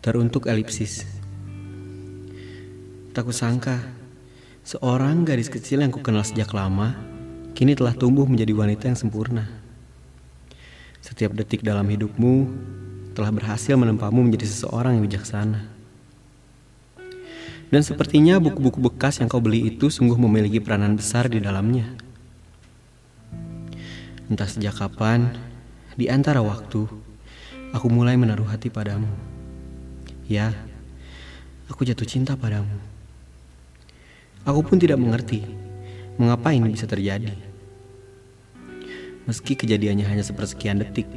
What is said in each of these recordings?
Teruntuk elipsis. Tak kusangka, seorang gadis kecil yang kukenal sejak lama, kini telah tumbuh menjadi wanita yang sempurna. Setiap detik dalam hidupmu telah berhasil menempamu menjadi seseorang yang bijaksana. Dan sepertinya buku-buku bekas yang kau beli itu sungguh memiliki peranan besar di dalamnya. Entah sejak kapan, di antara waktu, aku mulai menaruh hati padamu. Ya, aku jatuh cinta padamu. Aku pun tidak mengerti mengapa ini bisa terjadi. Meski kejadiannya hanya sepersekian detik,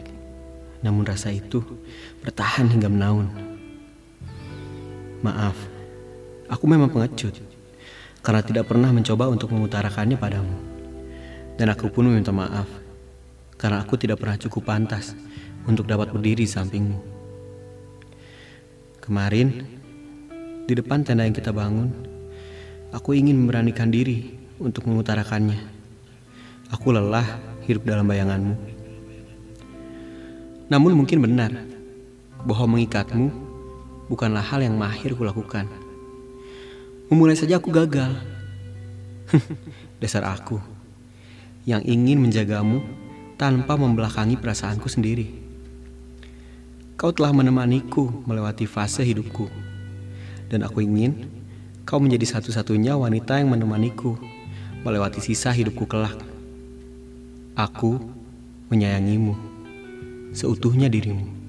namun rasa itu bertahan hingga menaun. Maaf, aku memang pengecut karena tidak pernah mencoba untuk mengutarakannya padamu. Dan aku pun meminta maaf karena aku tidak pernah cukup pantas untuk dapat berdiri sampingmu. Kemarin, di depan tenda yang kita bangun, aku ingin memberanikan diri untuk mengutarakannya. Aku lelah hidup dalam bayanganmu. Namun mungkin benar bahwa mengikatmu bukanlah hal yang mahir kulakukan. Memulai saja aku gagal. Dasar aku yang ingin menjagamu tanpa membelakangi perasaanku sendiri. Kau telah menemaniku melewati fase hidupku. Dan aku ingin kau menjadi satu-satunya wanita yang menemaniku melewati sisa hidupku kelak. Aku menyayangimu seutuhnya dirimu.